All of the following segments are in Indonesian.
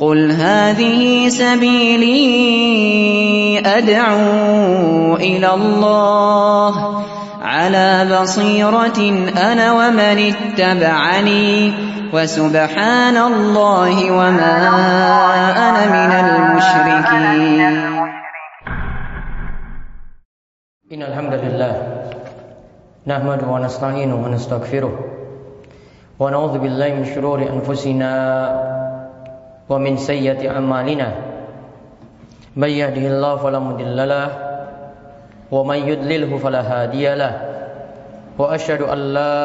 قل هذه سبيلي أدعو إلى الله على بصيرة أنا ومن اتبعني وسبحان الله وما أنا من المشركين. إن الحمد لله نحمده ونستعينه ونستغفره ونعوذ بالله من شرور أنفسنا ومن سيئة أعمالنا من يهده الله فلا مضل له ومن يضلله فلا هادي له وأشهد أن لا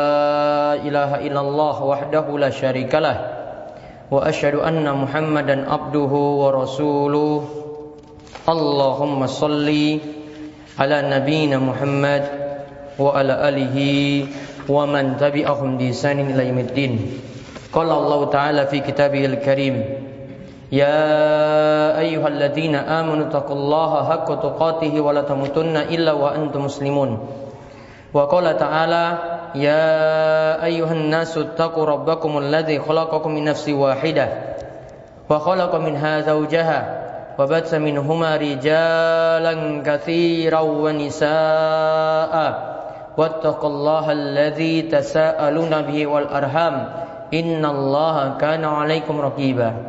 إله إلا الله وحده لا شريك له وأشهد أن محمدا عبده ورسوله اللهم صل على نبينا محمد وعلى آله ومن تبعهم بإحسان إلى يوم الدين قال الله تعالى في كتابه الكريم يا أيها الذين آمنوا اتقوا الله حق تقاته ولا تموتن إلا وأنتم مسلمون. وقال تعالى يا أيها الناس اتقوا ربكم الذي خلقكم من نفس واحدة وخلق منها زوجها وبث منهما رجالا كثيرا ونساء. واتقوا الله الذي تساءلون به والأرham إن الله كان عليكم رقيبا.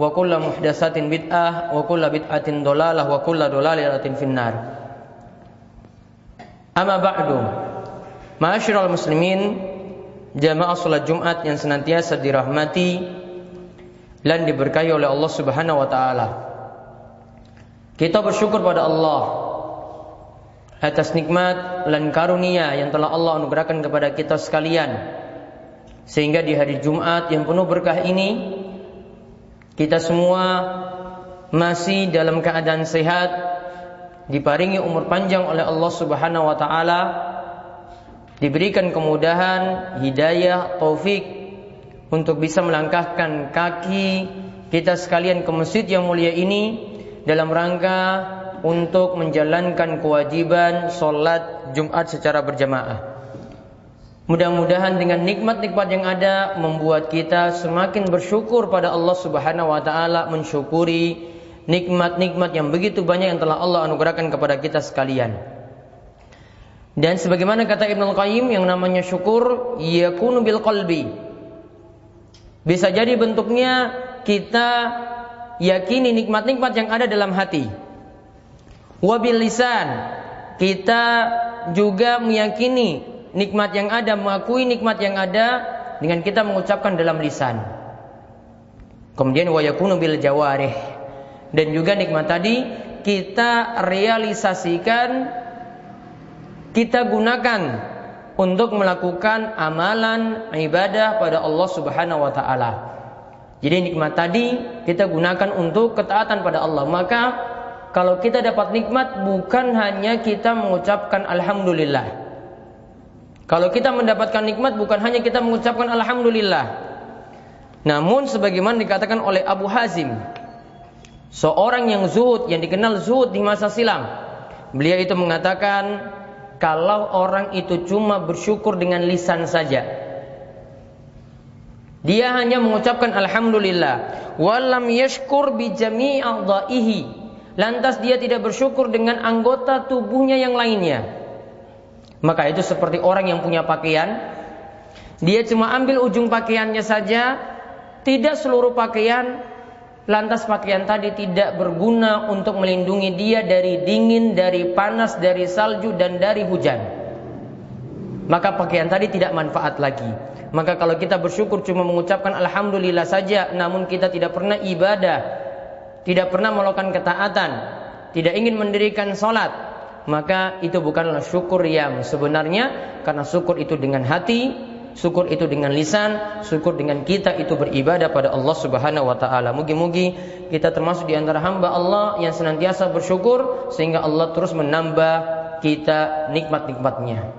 wa kulla muhdatsatin bid'ah wa kulla bid'atin dolalah wa kulla dolalatin finnar. Amma ba'du. Ma'asyiral muslimin jamaah salat Jumat yang senantiasa dirahmati dan diberkahi oleh Allah Subhanahu wa taala. Kita bersyukur pada Allah atas nikmat dan karunia yang telah Allah anugerahkan kepada kita sekalian. Sehingga di hari Jumat yang penuh berkah ini kita semua masih dalam keadaan sehat, diparingi umur panjang oleh Allah Subhanahu wa taala diberikan kemudahan, hidayah, taufik untuk bisa melangkahkan kaki kita sekalian ke masjid yang mulia ini dalam rangka untuk menjalankan kewajiban sholat Jumat secara berjamaah. Mudah-mudahan dengan nikmat-nikmat yang ada membuat kita semakin bersyukur pada Allah Subhanahu wa taala, mensyukuri nikmat-nikmat yang begitu banyak yang telah Allah anugerahkan kepada kita sekalian. Dan sebagaimana kata Ibnu Qayyim yang namanya syukur yakunu bil qalbi. Bisa jadi bentuknya kita yakini nikmat-nikmat yang ada dalam hati. Wabil lisan kita juga meyakini nikmat yang ada, mengakui nikmat yang ada dengan kita mengucapkan dalam lisan. Kemudian wa yakunu bil jawarih. Dan juga nikmat tadi kita realisasikan kita gunakan untuk melakukan amalan ibadah pada Allah Subhanahu wa taala. Jadi nikmat tadi kita gunakan untuk ketaatan pada Allah. Maka kalau kita dapat nikmat bukan hanya kita mengucapkan alhamdulillah. Kalau kita mendapatkan nikmat bukan hanya kita mengucapkan alhamdulillah. Namun sebagaimana dikatakan oleh Abu Hazim, seorang yang zuhud yang dikenal zuhud di masa silam. Beliau itu mengatakan kalau orang itu cuma bersyukur dengan lisan saja. Dia hanya mengucapkan alhamdulillah, walam yashkur bi jami'i Lantas dia tidak bersyukur dengan anggota tubuhnya yang lainnya. Maka itu seperti orang yang punya pakaian, dia cuma ambil ujung pakaiannya saja, tidak seluruh pakaian, lantas pakaian tadi tidak berguna untuk melindungi dia dari dingin, dari panas, dari salju dan dari hujan. Maka pakaian tadi tidak manfaat lagi. Maka kalau kita bersyukur cuma mengucapkan alhamdulillah saja namun kita tidak pernah ibadah, tidak pernah melakukan ketaatan, tidak ingin mendirikan salat, maka itu bukanlah syukur yang sebenarnya karena syukur itu dengan hati syukur itu dengan lisan, syukur dengan kita itu beribadah pada Allah Subhanahu wa taala. Mugi-mugi kita termasuk di antara hamba Allah yang senantiasa bersyukur sehingga Allah terus menambah kita nikmat-nikmatnya.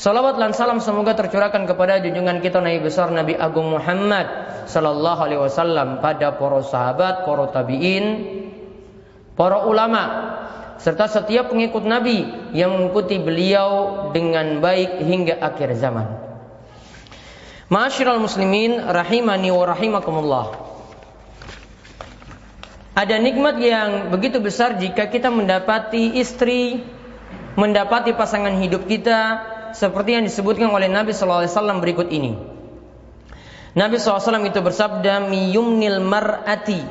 Salawat dan salam semoga tercurahkan kepada junjungan kita Nabi besar Nabi Agung Muhammad sallallahu alaihi wasallam pada para sahabat, para tabi'in, para ulama serta setiap pengikut Nabi yang mengikuti beliau dengan baik hingga akhir zaman. Ma'asyiral muslimin rahimani wa rahimakumullah. Ada nikmat yang begitu besar jika kita mendapati istri, mendapati pasangan hidup kita seperti yang disebutkan oleh Nabi SAW berikut ini. Nabi SAW itu bersabda, "Miyumnil mar'ati."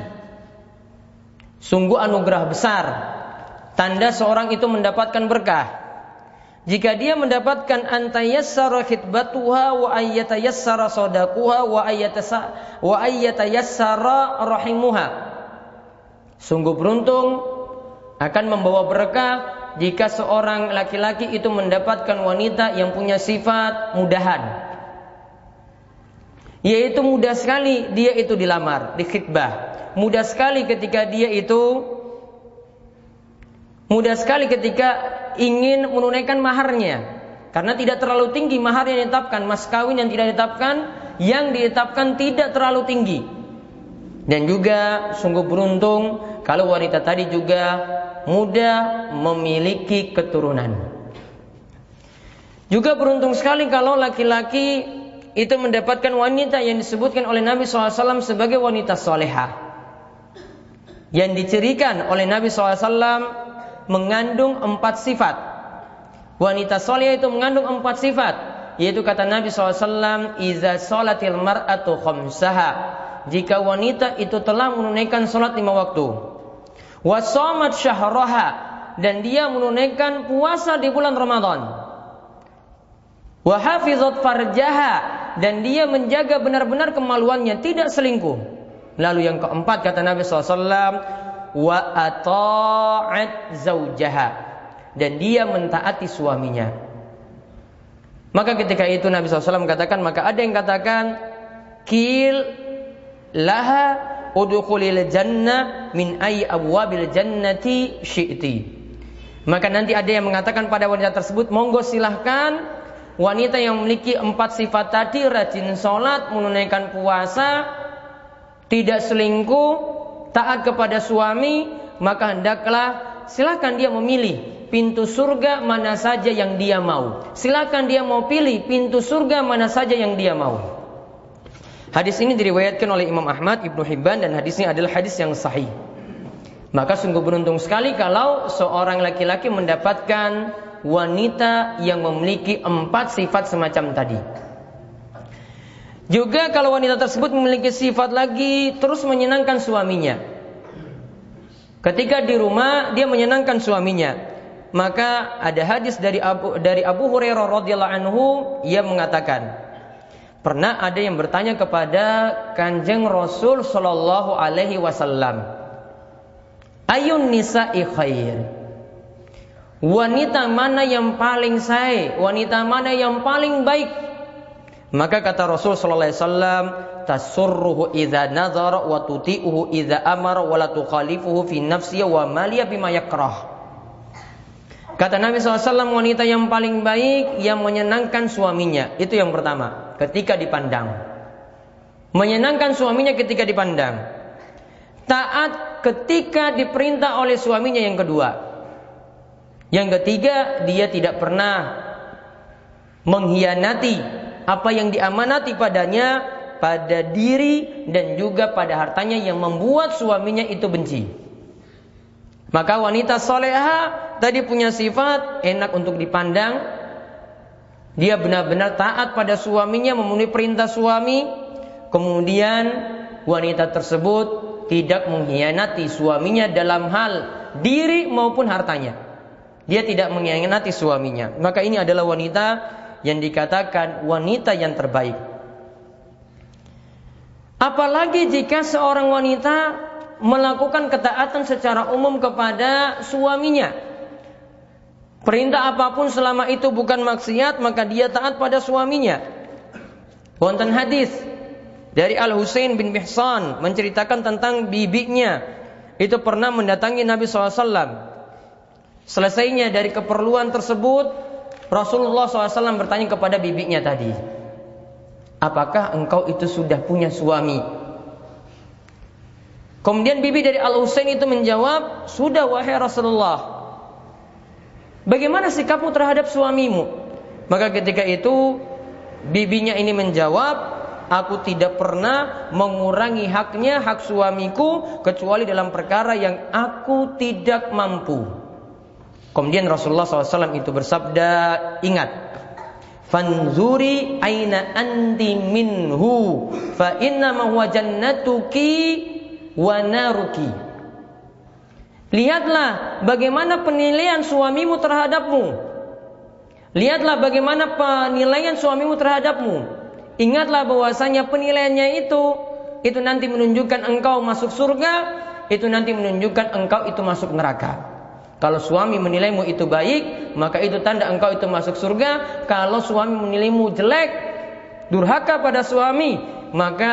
Sungguh anugerah besar. Tanda seorang itu mendapatkan berkah jika dia mendapatkan antayassara khidbatuha wa ayyatayassara sadaquha wa ayyatasa wa ayyatayassara rahimuha. Sungguh beruntung akan membawa berkah jika seorang laki-laki itu mendapatkan wanita yang punya sifat mudahan. Yaitu mudah sekali dia itu dilamar, dikhidbah. Mudah sekali ketika dia itu mudah sekali ketika ingin menunaikan maharnya. Karena tidak terlalu tinggi mahar yang ditetapkan. Mas kawin yang tidak ditetapkan yang ditetapkan tidak terlalu tinggi. Dan juga sungguh beruntung kalau wanita tadi juga mudah memiliki keturunan. Juga beruntung sekali kalau laki-laki itu mendapatkan wanita yang disebutkan oleh Nabi SAW sebagai wanita soleha yang dicirikan oleh Nabi SAW mengandung empat sifat. Wanita soleh itu mengandung empat sifat. Yaitu kata Nabi SAW, Iza solatil mar'atu khomsaha. Jika wanita itu telah menunaikan solat lima waktu. Wasomat syahroha. Dan dia menunaikan puasa di bulan Ramadan. Wahafizat farjaha. Dan dia menjaga benar-benar kemaluannya. Tidak selingkuh. Lalu yang keempat kata Nabi SAW, wa ata'at zaujaha dan dia mentaati suaminya. Maka ketika itu Nabi SAW katakan maka ada yang katakan kil laha udkhulil jannah min ay abwabil jannati syi'ti. Maka nanti ada yang mengatakan pada wanita tersebut monggo silahkan wanita yang memiliki empat sifat tadi rajin sholat menunaikan puasa tidak selingkuh taat kepada suami, maka hendaklah silakan dia memilih pintu surga mana saja yang dia mau. Silakan dia mau pilih pintu surga mana saja yang dia mau. Hadis ini diriwayatkan oleh Imam Ahmad, Ibnu Hibban dan hadis ini adalah hadis yang sahih. Maka sungguh beruntung sekali kalau seorang laki-laki mendapatkan wanita yang memiliki empat sifat semacam tadi. Juga kalau wanita tersebut memiliki sifat lagi terus menyenangkan suaminya. Ketika di rumah dia menyenangkan suaminya. Maka ada hadis dari Abu dari Abu Hurairah radhiyallahu anhu ia mengatakan, pernah ada yang bertanya kepada Kanjeng Rasul sallallahu alaihi wasallam, "Ayun nisa'i khair?" Wanita mana yang paling saya? Wanita mana yang paling baik? Maka kata Rasul sallallahu alaihi wasallam, tasurruhu idza wa tuti'uhu idza amara wa la tukhalifuhu fi nafsihi wa maliya bima yakrah. Kata Nabi SAW wanita yang paling baik yang menyenangkan suaminya. Itu yang pertama ketika dipandang. Menyenangkan suaminya ketika dipandang. Taat ketika diperintah oleh suaminya yang kedua. Yang ketiga dia tidak pernah mengkhianati apa yang diamanati padanya pada diri dan juga pada hartanya yang membuat suaminya itu benci. Maka wanita soleha tadi punya sifat enak untuk dipandang. Dia benar-benar taat pada suaminya, memenuhi perintah suami. Kemudian wanita tersebut tidak mengkhianati suaminya dalam hal diri maupun hartanya. Dia tidak mengkhianati suaminya. Maka ini adalah wanita yang dikatakan wanita yang terbaik. Apalagi jika seorang wanita melakukan ketaatan secara umum kepada suaminya. Perintah apa pun selama itu bukan maksiat, maka dia taat pada suaminya. Wonten hadis dari Al Husain bin Mihsan menceritakan tentang bibinya itu pernah mendatangi Nabi SAW. Selesainya dari keperluan tersebut, Rasulullah SAW bertanya kepada bibinya tadi, apakah engkau itu sudah punya suami? Kemudian bibi dari Al Husain itu menjawab, sudah wahai Rasulullah. Bagaimana sikapmu terhadap suamimu? Maka ketika itu bibinya ini menjawab, aku tidak pernah mengurangi haknya hak suamiku kecuali dalam perkara yang aku tidak mampu. Kemudian Rasulullah SAW itu bersabda, ingat, fanzuri aina anti minhu fa inna huwa jannatuki wa naruki. Lihatlah bagaimana penilaian suamimu terhadapmu. Lihatlah bagaimana penilaian suamimu terhadapmu. Ingatlah bahwasanya penilaiannya itu itu nanti menunjukkan engkau masuk surga, itu nanti menunjukkan engkau itu masuk neraka. Kalau suami menilaimu itu baik, maka itu tanda engkau itu masuk surga. Kalau suami menilaimu jelek, durhaka pada suami, maka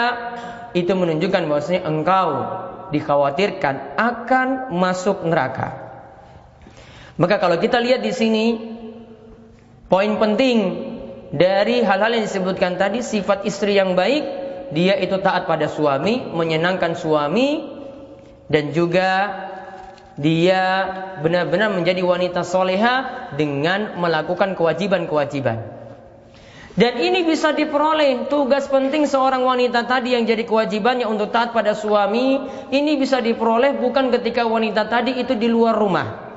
itu menunjukkan bahwasanya engkau dikhawatirkan akan masuk neraka. Maka kalau kita lihat di sini poin penting dari hal-hal yang disebutkan tadi sifat istri yang baik dia itu taat pada suami, menyenangkan suami dan juga dia benar-benar menjadi wanita soleha dengan melakukan kewajiban-kewajiban. Dan ini bisa diperoleh tugas penting seorang wanita tadi yang jadi kewajibannya untuk taat pada suami. Ini bisa diperoleh bukan ketika wanita tadi itu di luar rumah.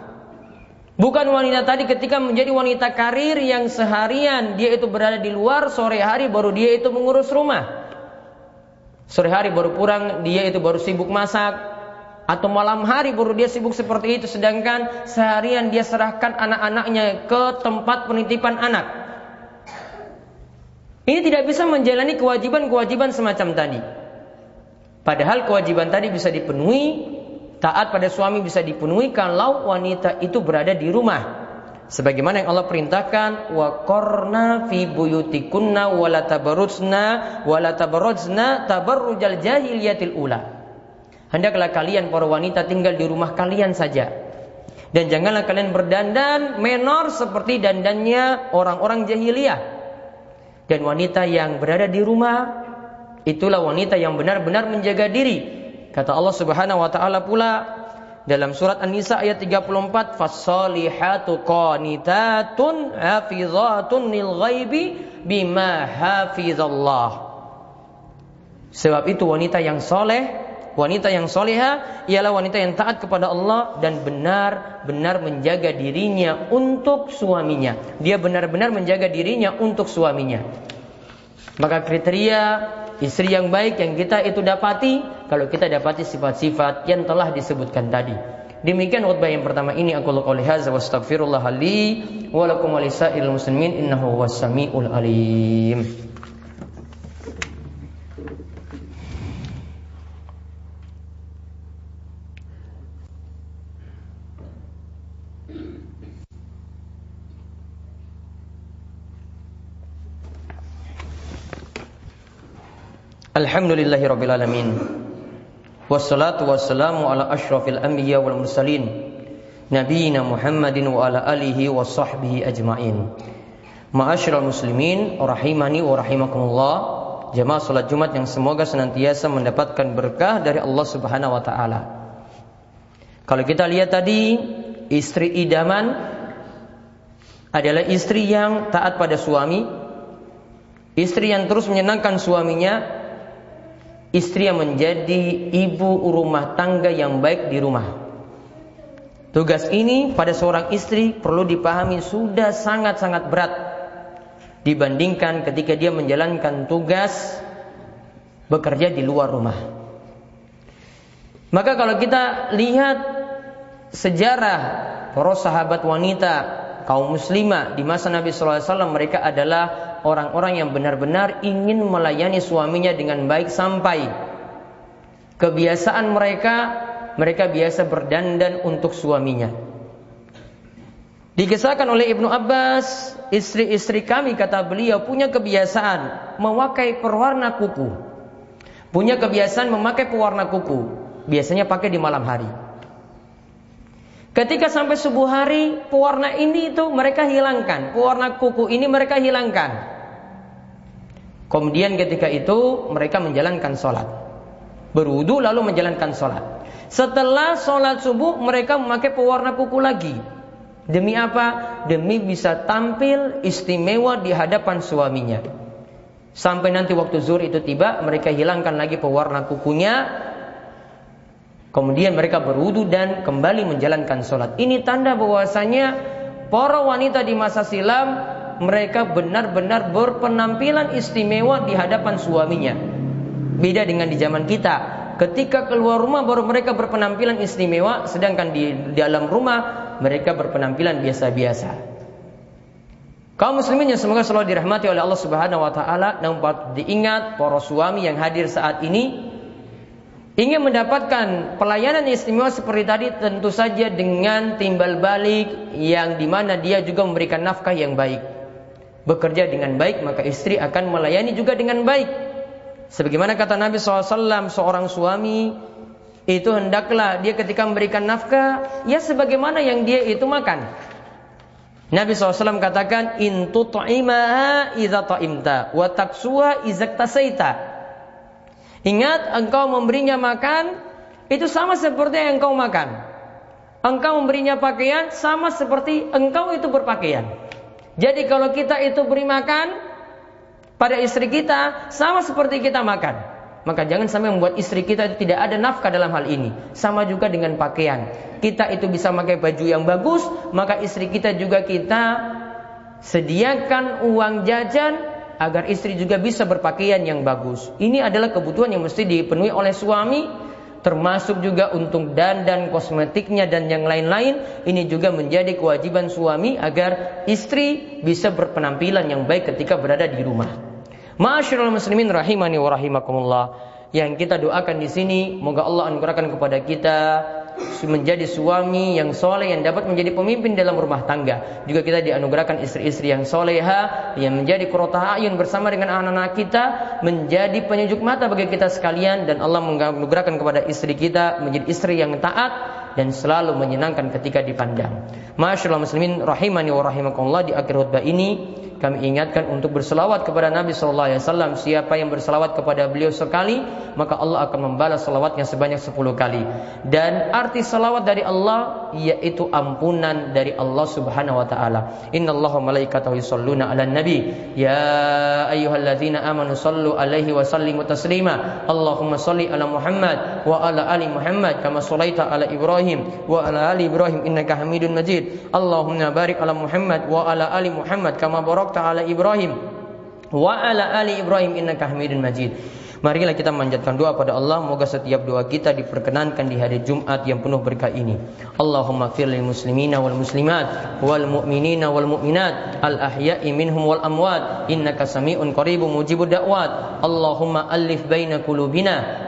Bukan wanita tadi ketika menjadi wanita karir yang seharian dia itu berada di luar, sore hari baru dia itu mengurus rumah. Sore hari baru pulang, dia itu baru sibuk masak. Atau malam hari baru dia sibuk seperti itu. Sedangkan seharian dia serahkan anak-anaknya ke tempat penitipan anak. Ini tidak bisa menjalani kewajiban-kewajiban semacam tadi. Padahal kewajiban tadi bisa dipenuhi, taat pada suami bisa dipenuhi kalau wanita itu berada di rumah. Sebagaimana yang Allah perintahkan, wa qarna fi buyutikunna wa la tabarrujna wa la tabarrujna tabarrujal jahiliyatil ula. Hendaklah kalian para wanita tinggal di rumah kalian saja. Dan janganlah kalian berdandan menor seperti dandannya orang-orang jahiliyah dan wanita yang berada di rumah itulah wanita yang benar-benar menjaga diri. Kata Allah Subhanahu wa taala pula dalam surat An-Nisa ayat 34 fasalihatu qanitatun hafizatun lil ghaibi bima hafizallah. Sebab itu wanita yang soleh Wanita yang soleha ialah wanita yang taat kepada Allah dan benar-benar menjaga dirinya untuk suaminya. Dia benar-benar menjaga dirinya untuk suaminya. Maka kriteria istri yang baik yang kita itu dapati kalau kita dapati sifat-sifat yang telah disebutkan tadi. Demikian khutbah yang pertama ini aku qouli hadza wa astaghfirullah li wa lakum wa muslimin innahu was samiul alim. Alhamdulillahi rabbil alamin. Wassalatu wassalamu ala asyrafil anbiya wal mursalin. Nabiina Muhammadin wa ala alihi wa sahbihi ajmain. Ma'asyiral muslimin rahimani wa rahimakumullah. Jamaah salat Jumat yang semoga senantiasa mendapatkan berkah dari Allah Subhanahu wa taala. Kalau kita lihat tadi istri idaman adalah istri yang taat pada suami, istri yang terus menyenangkan suaminya, istri yang menjadi ibu rumah tangga yang baik di rumah. Tugas ini pada seorang istri perlu dipahami sudah sangat-sangat berat dibandingkan ketika dia menjalankan tugas bekerja di luar rumah. Maka kalau kita lihat sejarah para sahabat wanita kaum muslimah di masa Nabi SAW mereka adalah orang-orang yang benar-benar ingin melayani suaminya dengan baik sampai kebiasaan mereka mereka biasa berdandan untuk suaminya. Dikisahkan oleh Ibnu Abbas, istri-istri kami kata beliau punya kebiasaan memakai perwarna kuku. Punya kebiasaan memakai pewarna kuku. Biasanya pakai di malam hari. Ketika sampai subuh hari, pewarna ini itu mereka hilangkan. Pewarna kuku ini mereka hilangkan. Kemudian ketika itu mereka menjalankan sholat. Berwudu lalu menjalankan sholat. Setelah sholat subuh mereka memakai pewarna kuku lagi. Demi apa? Demi bisa tampil istimewa di hadapan suaminya. Sampai nanti waktu zuhur itu tiba, mereka hilangkan lagi pewarna kukunya. Kemudian mereka berwudu dan kembali menjalankan sholat. Ini tanda bahwasanya para wanita di masa silam mereka benar-benar berpenampilan istimewa di hadapan suaminya. Beda dengan di zaman kita. Ketika keluar rumah baru mereka berpenampilan istimewa, sedangkan di dalam rumah mereka berpenampilan biasa-biasa. Kaum muslimin yang semoga selalu dirahmati oleh Allah Subhanahu wa taala, namun diingat para suami yang hadir saat ini ingin mendapatkan pelayanan istimewa seperti tadi tentu saja dengan timbal balik yang di mana dia juga memberikan nafkah yang baik. Bekerja dengan baik maka istri akan melayani juga dengan baik. Sebagaimana kata Nabi SAW, seorang suami itu hendaklah dia ketika memberikan nafkah ya sebagaimana yang dia itu makan. Nabi SAW katakan in tut'imaha idza ta'imta wa taksuha idza tasaita. Ingat engkau memberinya makan itu sama seperti yang engkau makan. Engkau memberinya pakaian sama seperti engkau itu berpakaian. Jadi kalau kita itu beri makan pada istri kita sama seperti kita makan. Maka jangan sampai membuat istri kita itu tidak ada nafkah dalam hal ini. Sama juga dengan pakaian. Kita itu bisa pakai baju yang bagus, maka istri kita juga kita sediakan uang jajan agar istri juga bisa berpakaian yang bagus. Ini adalah kebutuhan yang mesti dipenuhi oleh suami, termasuk juga untuk dandan kosmetiknya dan yang lain-lain. Ini juga menjadi kewajiban suami agar istri bisa berpenampilan yang baik ketika berada di rumah. Ma'asyiral muslimin rahimani wa rahimakumullah. Yang kita doakan di sini, moga Allah anugerahkan kepada kita menjadi suami yang soleh yang dapat menjadi pemimpin dalam rumah tangga. Juga kita dianugerahkan istri-istri yang soleha yang menjadi kurota ayun bersama dengan anak-anak kita menjadi penyujuk mata bagi kita sekalian dan Allah menganugerahkan kepada istri kita menjadi istri yang taat dan selalu menyenangkan ketika dipandang. Masyaallah muslimin rahimani wa rahimakumullah di akhir khutbah ini kami ingatkan untuk berselawat kepada Nabi Sallallahu Alaihi Wasallam. Siapa yang berselawat kepada beliau sekali, maka Allah akan membalas selawatnya sebanyak sepuluh kali. Dan arti selawat dari Allah yaitu ampunan dari Allah Subhanahu Wa Taala. Inna Allah malaikatahu yusalluna ala nabi. Ya ayyuhalladzina amanu sallu alaihi wa sallimu taslima. Allahumma salli ala Muhammad wa ala ali Muhammad kama sallaita ala Ibrahim wa ala ali Ibrahim innaka Hamidun Majid. Allahumma barik ala Muhammad wa ala ali Muhammad kama barak barakta ala Ibrahim. Wa ala ali Ibrahim innaka Hamidun Majid. Marilah kita manjatkan doa pada Allah. Moga setiap doa kita diperkenankan di hari Jumat yang penuh berkah ini. Allahumma fir lil muslimina wal muslimat Wal mu'minina wal mu'minat Al ahya'i minhum wal amwat. Innaka sami'un qaribu mujibu da'wat. Allahumma alif baina kulubina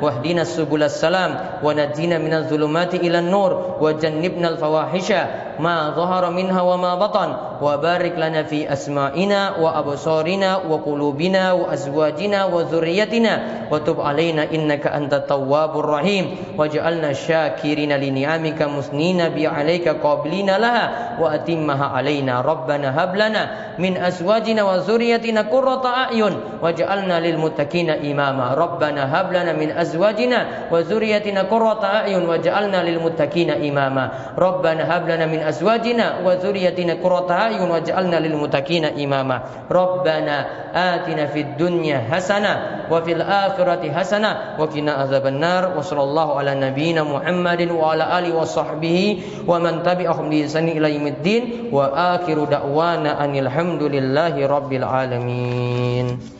Wahdina subulas salam Wa najina minal zulumati ilan nur Wa jannibna al fawahisha ما ظهر منها وما بطن وبارك لنا في أسمائنا وأبصارنا وقلوبنا وأزواجنا وذريتنا وتب علينا إنك أنت التواب الرحيم واجعلنا شاكرين لنعمك مثنين بعليك قابلين لها وأتمها علينا ربنا هب لنا من أزواجنا وذريتنا قرة أعين واجعلنا للمتقين إماما. ربنا هب لنا من أزواجنا وذريتنا قرة أعين واجعلنا للمتقين إماما. ربنا هب لنا من أزواجنا وذريتنا قرة أعين واجعلنا للمتقين إماما. ربنا آتنا في الدنيا حسنة وفي الآخرة حسنة وقنا عذاب النار. وصلى الله على نبينا محمد وعلى آله وصحبه ومن تبعهم بإحسان إلى يوم الدين. وآخر دعوانا أن الحمد لله رب العالمين.